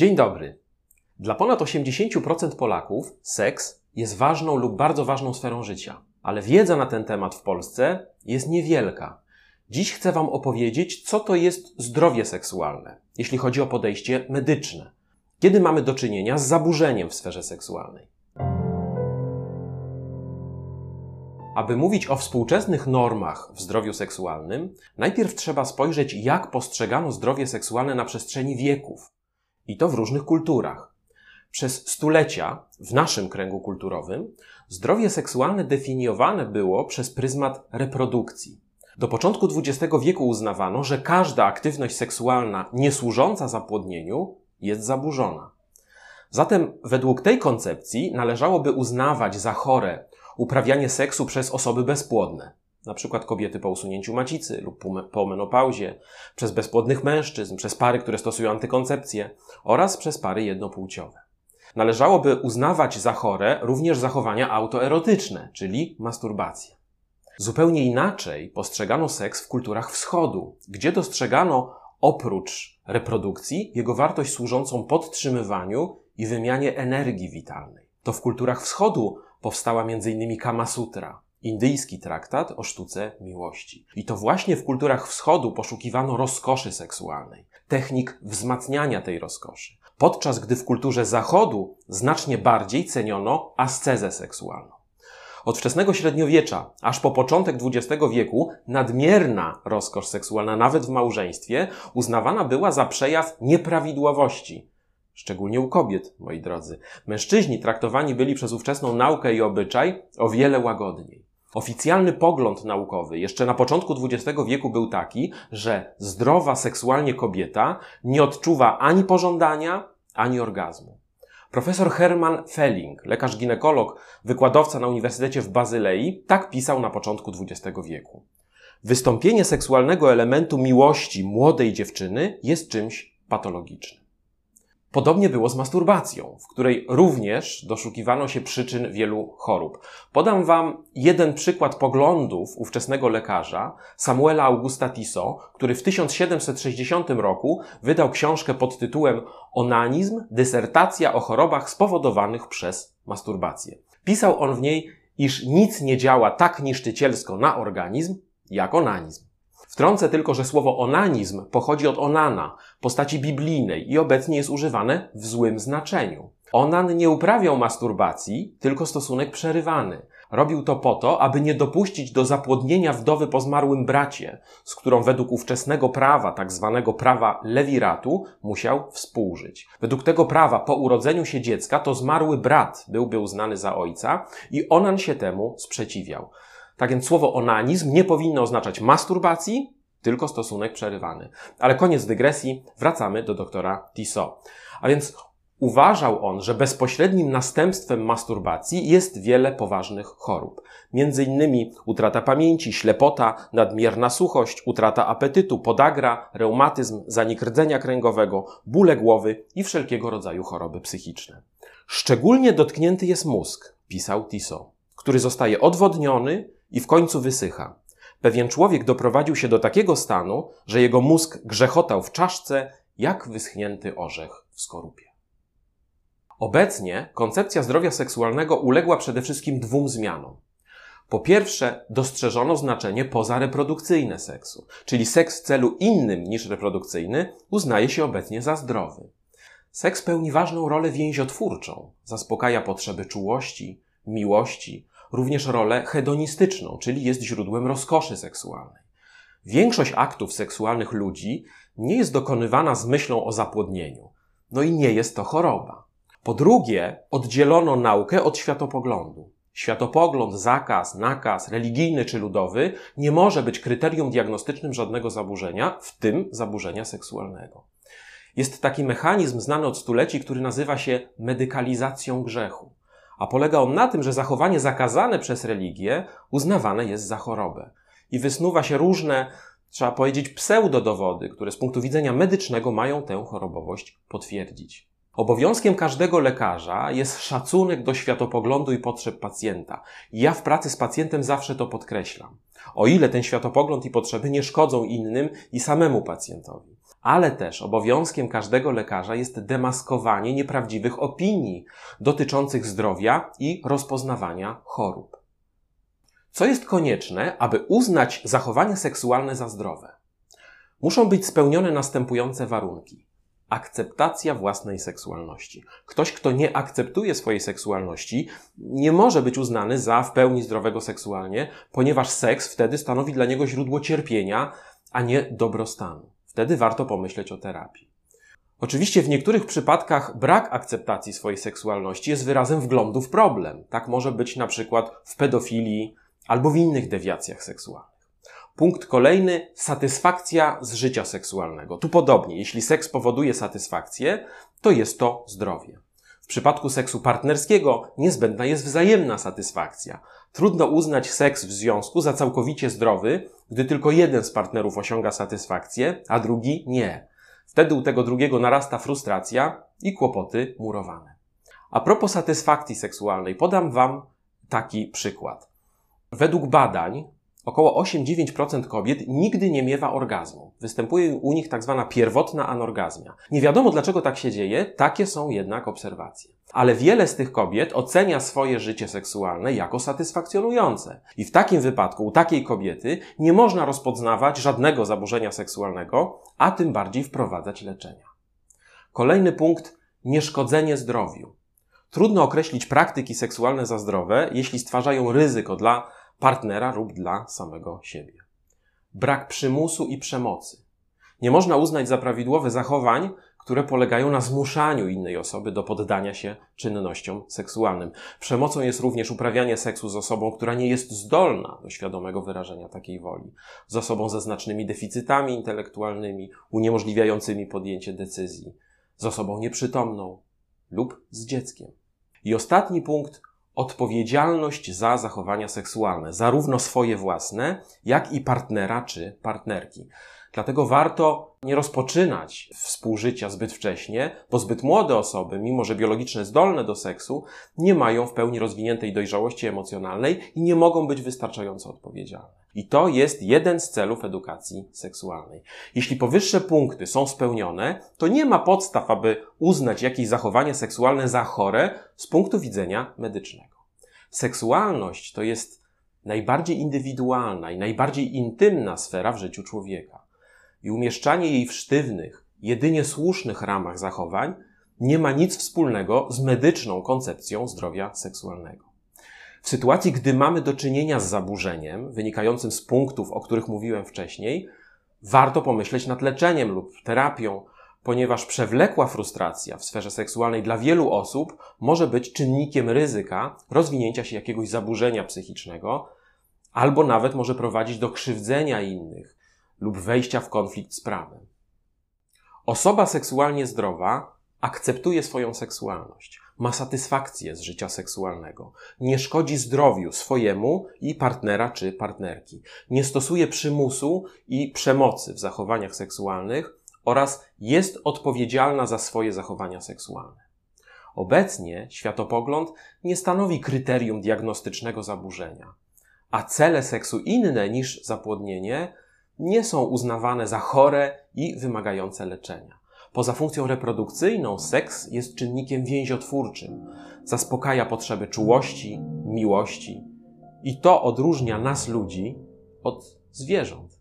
Dzień dobry. Dla ponad 80% Polaków seks jest ważną lub bardzo ważną sferą życia, ale wiedza na ten temat w Polsce jest niewielka. Dziś chcę Wam opowiedzieć, co to jest zdrowie seksualne, jeśli chodzi o podejście medyczne. Kiedy mamy do czynienia z zaburzeniem w sferze seksualnej. Aby mówić o współczesnych normach w zdrowiu seksualnym, najpierw trzeba spojrzeć, jak postrzegano zdrowie seksualne na przestrzeni wieków. I to w różnych kulturach. Przez stulecia w naszym kręgu kulturowym zdrowie seksualne definiowane było przez pryzmat reprodukcji. Do początku XX wieku uznawano, że każda aktywność seksualna niesłużąca zapłodnieniu jest zaburzona. Zatem według tej koncepcji należałoby uznawać za chore uprawianie seksu przez osoby bezpłodne, na przykład kobiety po usunięciu macicy lub po menopauzie, przez bezpłodnych mężczyzn, przez pary, które stosują antykoncepcję oraz przez pary jednopłciowe. Należałoby uznawać za chore również zachowania autoerotyczne, czyli masturbację. Zupełnie inaczej postrzegano seks w kulturach wschodu, gdzie dostrzegano oprócz reprodukcji jego wartość służącą podtrzymywaniu i wymianie energii witalnej. To w kulturach wschodu powstała m.in. Kama Sutra, indyjski traktat o sztuce miłości. I to właśnie w kulturach wschodu poszukiwano rozkoszy seksualnej, technik wzmacniania tej rozkoszy, podczas gdy w kulturze zachodu znacznie bardziej ceniono ascezę seksualną. Od wczesnego średniowiecza aż po początek XX wieku nadmierna rozkosz seksualna, nawet w małżeństwie, uznawana była za przejaw nieprawidłowości, Szczególnie u kobiet, moi drodzy. Mężczyźni traktowani byli przez ówczesną naukę i obyczaj o wiele łagodniej. Oficjalny pogląd naukowy jeszcze na początku XX wieku był taki, że zdrowa seksualnie kobieta nie odczuwa ani pożądania, ani orgazmu. Profesor Hermann Felling, lekarz ginekolog, wykładowca na Uniwersytecie w Bazylei, tak pisał na początku XX wieku. Wystąpienie seksualnego elementu miłości młodej dziewczyny jest czymś patologicznym. Podobnie było z masturbacją, w której również doszukiwano się przyczyn wielu chorób. Podam Wam jeden przykład poglądów ówczesnego lekarza, Samuela Augusta Tissot, który w 1760 roku wydał książkę pod tytułem Onanizm, dysertacja o chorobach spowodowanych przez masturbację. Pisał on w niej, iż nic nie działa tak niszczycielsko na organizm, jak onanizm. Wtrącę tylko, że słowo onanizm pochodzi od onana, postaci biblijnej i obecnie jest używane w złym znaczeniu. Onan nie uprawiał masturbacji, tylko stosunek przerywany. Robił to po to, aby nie dopuścić do zapłodnienia wdowy po zmarłym bracie, z którą według ówczesnego prawa, tak zwanego prawa lewiratu, musiał współżyć. Według tego prawa po urodzeniu się dziecka to zmarły brat byłby uznany za ojca i Onan się temu sprzeciwiał. Tak więc słowo onanizm nie powinno oznaczać masturbacji, tylko stosunek przerywany. Ale koniec dygresji, wracamy do doktora Tissot. A więc uważał on, że bezpośrednim następstwem masturbacji jest wiele poważnych chorób. Między innymi utrata pamięci, ślepota, nadmierna suchość, utrata apetytu, podagra, reumatyzm, zanik rdzenia kręgowego, bóle głowy i wszelkiego rodzaju choroby psychiczne. Szczególnie dotknięty jest mózg, pisał Tissot, który zostaje odwodniony, i w końcu wysycha. Pewien człowiek doprowadził się do takiego stanu, że jego mózg grzechotał w czaszce jak wyschnięty orzech w skorupie. Obecnie koncepcja zdrowia seksualnego uległa przede wszystkim dwóm zmianom. Po pierwsze, dostrzeżono znaczenie pozareprodukcyjne seksu, czyli seks w celu innym niż reprodukcyjny uznaje się obecnie za zdrowy. Seks pełni ważną rolę więziotwórczą, zaspokaja potrzeby czułości, miłości, również rolę hedonistyczną, czyli jest źródłem rozkoszy seksualnej. Większość aktów seksualnych ludzi nie jest dokonywana z myślą o zapłodnieniu. No i nie jest to choroba. Po drugie, oddzielono naukę od światopoglądu. Światopogląd, zakaz, nakaz, religijny czy ludowy nie może być kryterium diagnostycznym żadnego zaburzenia, w tym zaburzenia seksualnego. Jest taki mechanizm znany od stuleci, który nazywa się medykalizacją grzechu a polega on na tym, że zachowanie zakazane przez religię uznawane jest za chorobę. I wysnuwa się różne, trzeba powiedzieć, pseudodowody, które z punktu widzenia medycznego mają tę chorobowość potwierdzić. Obowiązkiem każdego lekarza jest szacunek do światopoglądu i potrzeb pacjenta. Ja w pracy z pacjentem zawsze to podkreślam. O ile ten światopogląd i potrzeby nie szkodzą innym i samemu pacjentowi. Ale też obowiązkiem każdego lekarza jest demaskowanie nieprawdziwych opinii dotyczących zdrowia i rozpoznawania chorób. Co jest konieczne, aby uznać zachowanie seksualne za zdrowe? Muszą być spełnione następujące warunki. Akceptacja własnej seksualności. Ktoś, kto nie akceptuje swojej seksualności, nie może być uznany za w pełni zdrowego seksualnie, ponieważ seks wtedy stanowi dla niego źródło cierpienia, a nie dobrostanu. Wtedy warto pomyśleć o terapii. Oczywiście w niektórych przypadkach brak akceptacji swojej seksualności jest wyrazem wglądu w problem. Tak może być na przykład w pedofilii albo w innych dewiacjach seksualnych. Punkt kolejny, satysfakcja z życia seksualnego. Tu podobnie, jeśli seks powoduje satysfakcję, to jest to zdrowie. W przypadku seksu partnerskiego niezbędna jest wzajemna satysfakcja. Trudno uznać seks w związku za całkowicie zdrowy, gdy tylko jeden z partnerów osiąga satysfakcję, a drugi nie. Wtedy u tego drugiego narasta frustracja i kłopoty murowane. A propos satysfakcji seksualnej, podam Wam taki przykład. Według badań Około 8-9% kobiet nigdy nie miewa orgazmu. Występuje u nich tak zwana pierwotna anorgazmia. Nie wiadomo dlaczego tak się dzieje, takie są jednak obserwacje. Ale wiele z tych kobiet ocenia swoje życie seksualne jako satysfakcjonujące. I w takim wypadku, u takiej kobiety, nie można rozpoznawać żadnego zaburzenia seksualnego, a tym bardziej wprowadzać leczenia. Kolejny punkt nieszkodzenie zdrowiu. Trudno określić praktyki seksualne za zdrowe, jeśli stwarzają ryzyko dla partnera lub dla samego siebie. Brak przymusu i przemocy. Nie można uznać za prawidłowe zachowań, które polegają na zmuszaniu innej osoby do poddania się czynnościom seksualnym. Przemocą jest również uprawianie seksu z osobą, która nie jest zdolna do świadomego wyrażenia takiej woli, z osobą ze znacznymi deficytami intelektualnymi, uniemożliwiającymi podjęcie decyzji, z osobą nieprzytomną lub z dzieckiem. I ostatni punkt odpowiedzialność za zachowania seksualne, zarówno swoje własne, jak i partnera czy partnerki. Dlatego warto nie rozpoczynać współżycia zbyt wcześnie, bo zbyt młode osoby, mimo że biologiczne zdolne do seksu, nie mają w pełni rozwiniętej dojrzałości emocjonalnej i nie mogą być wystarczająco odpowiedzialne. I to jest jeden z celów edukacji seksualnej. Jeśli powyższe punkty są spełnione, to nie ma podstaw, aby uznać jakieś zachowanie seksualne za chore z punktu widzenia medycznego. Seksualność to jest najbardziej indywidualna i najbardziej intymna sfera w życiu człowieka. I umieszczanie jej w sztywnych, jedynie słusznych ramach zachowań nie ma nic wspólnego z medyczną koncepcją zdrowia seksualnego. W sytuacji, gdy mamy do czynienia z zaburzeniem wynikającym z punktów, o których mówiłem wcześniej, warto pomyśleć nad leczeniem lub terapią, ponieważ przewlekła frustracja w sferze seksualnej dla wielu osób może być czynnikiem ryzyka rozwinięcia się jakiegoś zaburzenia psychicznego, albo nawet może prowadzić do krzywdzenia innych lub wejścia w konflikt z prawem. Osoba seksualnie zdrowa akceptuje swoją seksualność, ma satysfakcję z życia seksualnego, nie szkodzi zdrowiu swojemu i partnera czy partnerki, nie stosuje przymusu i przemocy w zachowaniach seksualnych oraz jest odpowiedzialna za swoje zachowania seksualne. Obecnie światopogląd nie stanowi kryterium diagnostycznego zaburzenia, a cele seksu inne niż zapłodnienie nie są uznawane za chore i wymagające leczenia. Poza funkcją reprodukcyjną, seks jest czynnikiem więziotwórczym. Zaspokaja potrzeby czułości, miłości i to odróżnia nas ludzi od zwierząt.